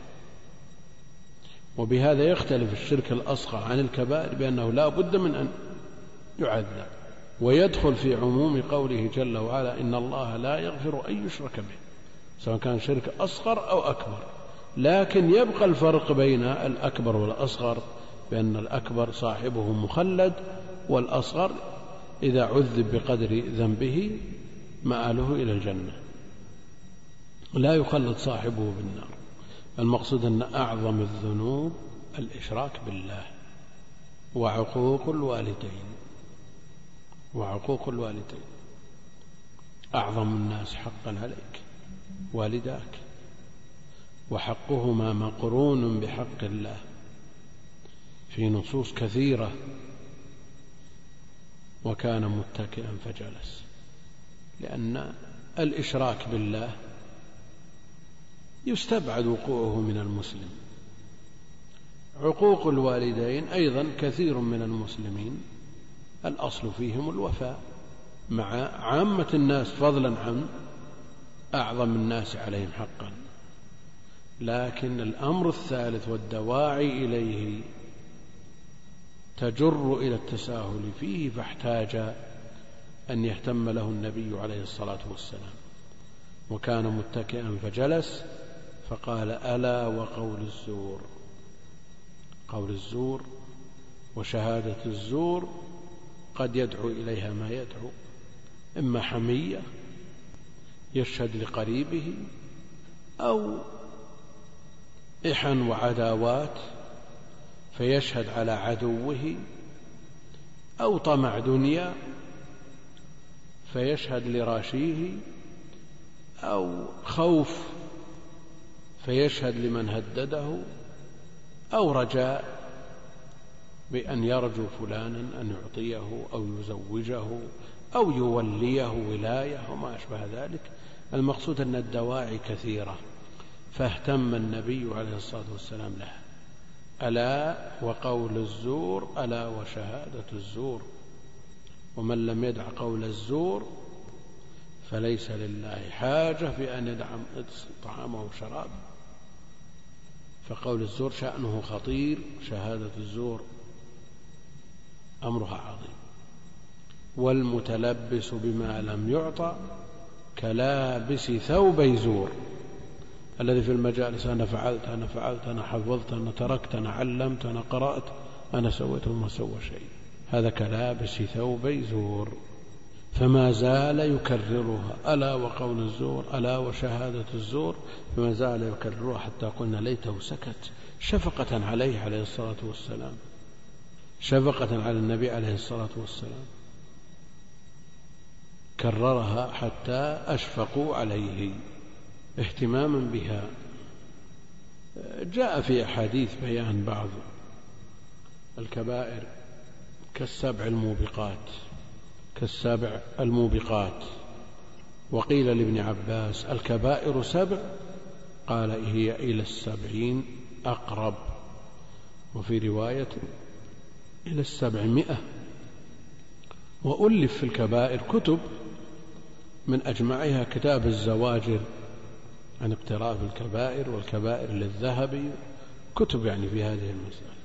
وبهذا يختلف الشرك الأصغر عن الكبائر بأنه لا بد من أن يعذب ويدخل في عموم قوله جل وعلا إن الله لا يغفر أن يشرك به سواء كان شرك أصغر أو أكبر. لكن يبقى الفرق بين الأكبر والأصغر بأن الأكبر صاحبه مخلد والأصغر إذا عذب بقدر ذنبه مآله إلى الجنة. لا يخلد صاحبه بالنار. المقصود أن أعظم الذنوب الإشراك بالله وعقوق الوالدين. وعقوق الوالدين. أعظم الناس حقا عليك والداك. وحقهما مقرون بحق الله. في نصوص كثيرة. وكان متكئا فجلس. لأن الإشراك بالله يستبعد وقوعه من المسلم. عقوق الوالدين أيضا كثير من المسلمين. الأصل فيهم الوفاء. مع عامة الناس فضلا عن أعظم الناس عليهم حقا. لكن الأمر الثالث والدواعي إليه تجر إلى التساهل فيه فاحتاج أن يهتم له النبي عليه الصلاة والسلام. وكان متكئا فجلس فقال ألا وقول الزور. قول الزور وشهادة الزور قد يدعو إليها ما يدعو. إما حمية يشهد لقريبه أو إحن وعداوات فيشهد على عدوه أو طمع دنيا فيشهد لراشيه أو خوف فيشهد لمن هدده أو رجاء بأن يرجو فلانا أن يعطيه أو يزوجه أو يوليه ولاية وما أشبه ذلك. المقصود أن الدواعي كثيرة فاهتم النبي عليه الصلاة والسلام لها ألا وقول الزور ألا وشهادة الزور. ومن لم يدع قول الزور فليس لله حاجة في أن يدع طعامه وشرابه. فقول الزور شأنه خطير شهادة الزور أمرها عظيم. والمتلبس بما لم يعطى كلابس ثوبي زور. الذي في المجالس أنا فعلت أنا فعلت أنا حفظت أنا تركت أنا علمت أنا قرأت أنا سويت وما سوى شيء. هذا كلابس ثوبي زور. فما زال يكررها. ألا وقول الزور ألا وشهادة الزور فما زال يكررها حتى قلنا ليته سكت. شفقة عليه عليه الصلاة والسلام. شفقة على النبي عليه الصلاة والسلام. كررها حتى أشفقوا عليه اهتماما بها. جاء في أحاديث بيان بعض الكبائر كالسبع الموبقات. كالسبع الموبقات. وقيل لابن عباس الكبائر سبع قال هي إلى السبعين أقرب. وفي رواية إلى السبعمائة. وألف في الكبائر كتب من أجمعها كتاب الزواجر عن اقتراف الكبائر والكبائر للذهبي. كتب يعني في هذه المسألة.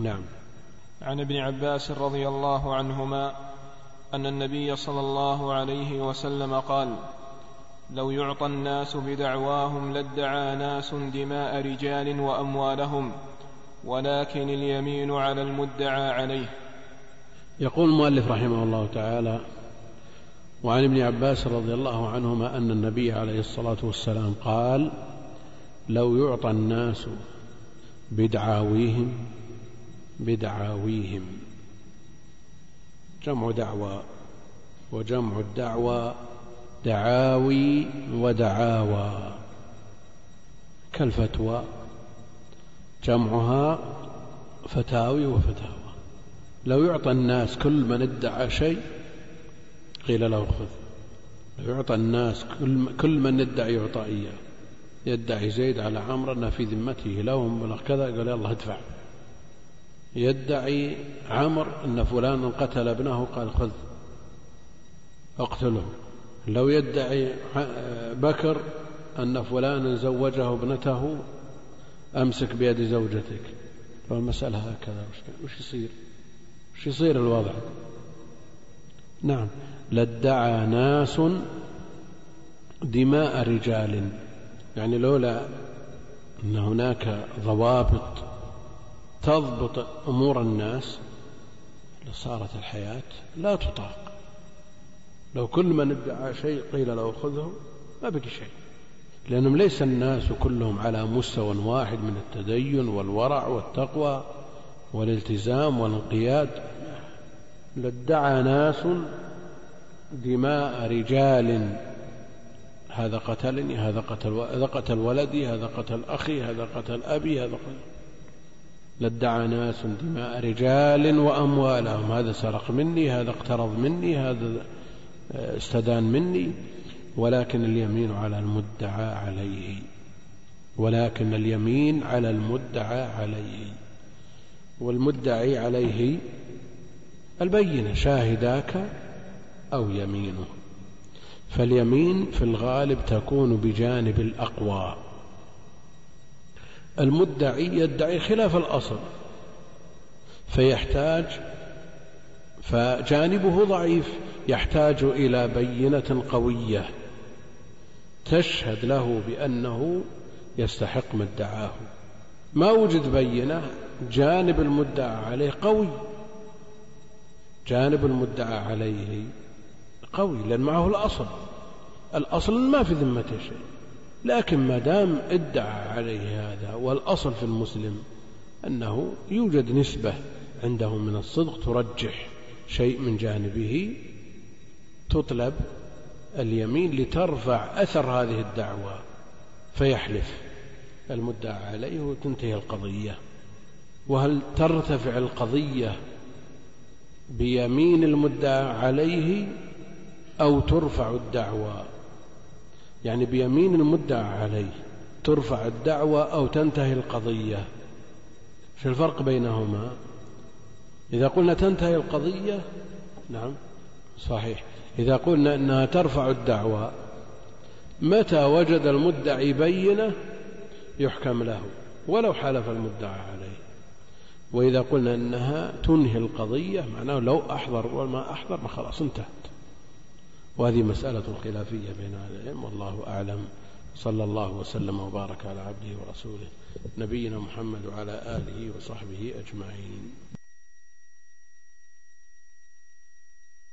نعم. عن ابن عباس رضي الله عنهما أن النبي صلى الله عليه وسلم قال لو يعطى الناس بدعواهم لادعى ناس دماء رجال وأموالهم ولكن اليمين على المدعى عليه. يقول المؤلف رحمه الله تعالى وعن ابن عباس رضي الله عنهما أن النبي عليه الصلاة والسلام قال لو يعطى الناس بدعاويهم بدعاويهم. جمع دعوى وجمع الدعوى دعاوي ودعاوى. كالفتوى جمعها فتاوي وفتاوى. لو يعطى الناس كل من ادعى شيء قيل له خذ. لو يعطى الناس كل, من يدعي يعطى إياه. يدعي زيد على عمرو أن في ذمته لهم كذا قال يلا ادفع. يدعي عمرو أن فلان قتل ابنه قال خذ اقتله. لو يدعي بكر أن فلانا زوجه ابنته أمسك بيد زوجتك. فالمسألة هكذا. وش يصير؟ وش يصير الوضع؟ نعم. لادعى ناس دماء رجال. يعني لولا أن هناك ضوابط تضبط أمور الناس لصارت الحياة لا تطاق. لو كل من ادعى شيء قيل له خذه ما بقي شيء لأنهم ليس الناس كلهم على مستوى واحد من التدين والورع والتقوى والالتزام والانقياد. لادعى ناس دماء رجال هذا قتلني هذا قتل هذا قتل ولدي هذا قتل أخي هذا قتل أبي هذا قتل لادعى ناس دماء رجال وأموالهم. هذا سرق مني هذا اقترض مني هذا استدان مني ولكن اليمين على المدعى عليه ولكن اليمين على المدعى عليه والمدعي عليه البينة شاهداك أو يمينه. فاليمين في الغالب تكون بجانب الأقوى. المدعي يدعي خلاف الأصل فيحتاج فجانبه ضعيف يحتاج إلى بينة قوية تشهد له بأنه يستحق ما ادعاه. ما وجد بينة جانب المدعى عليه قوي جانب المدعى عليه قوي لأن معه الأصل. الأصل ما في ذمته شيء. لكن ما دام ادعى عليه هذا والأصل في المسلم أنه يوجد نسبة عنده من الصدق ترجح شيء من جانبه تطلب اليمين لترفع أثر هذه الدعوة فيحلف. المدعى عليه وتنتهي القضية. وهل ترتفع القضية بيمين المدعى عليه أو ترفع الدعوى يعني بيمين المدعى عليه ترفع الدعوى أو تنتهي القضية. شو الفرق بينهما. إذا قلنا تنتهي القضية نعم صحيح. إذا قلنا أنها ترفع الدعوى متى وجد المدعي بينة يحكم له؟ ولو حلف المدعى عليه. وإذا قلنا أنها تنهي القضية معناه لو أحضر وما أحضر ما خلاص انتهت وهذه مسألة خلافية بين أهل العلم والله أعلم. صلى الله وسلم وبارك على عبده ورسوله نبينا محمد وعلى آله وصحبه أجمعين.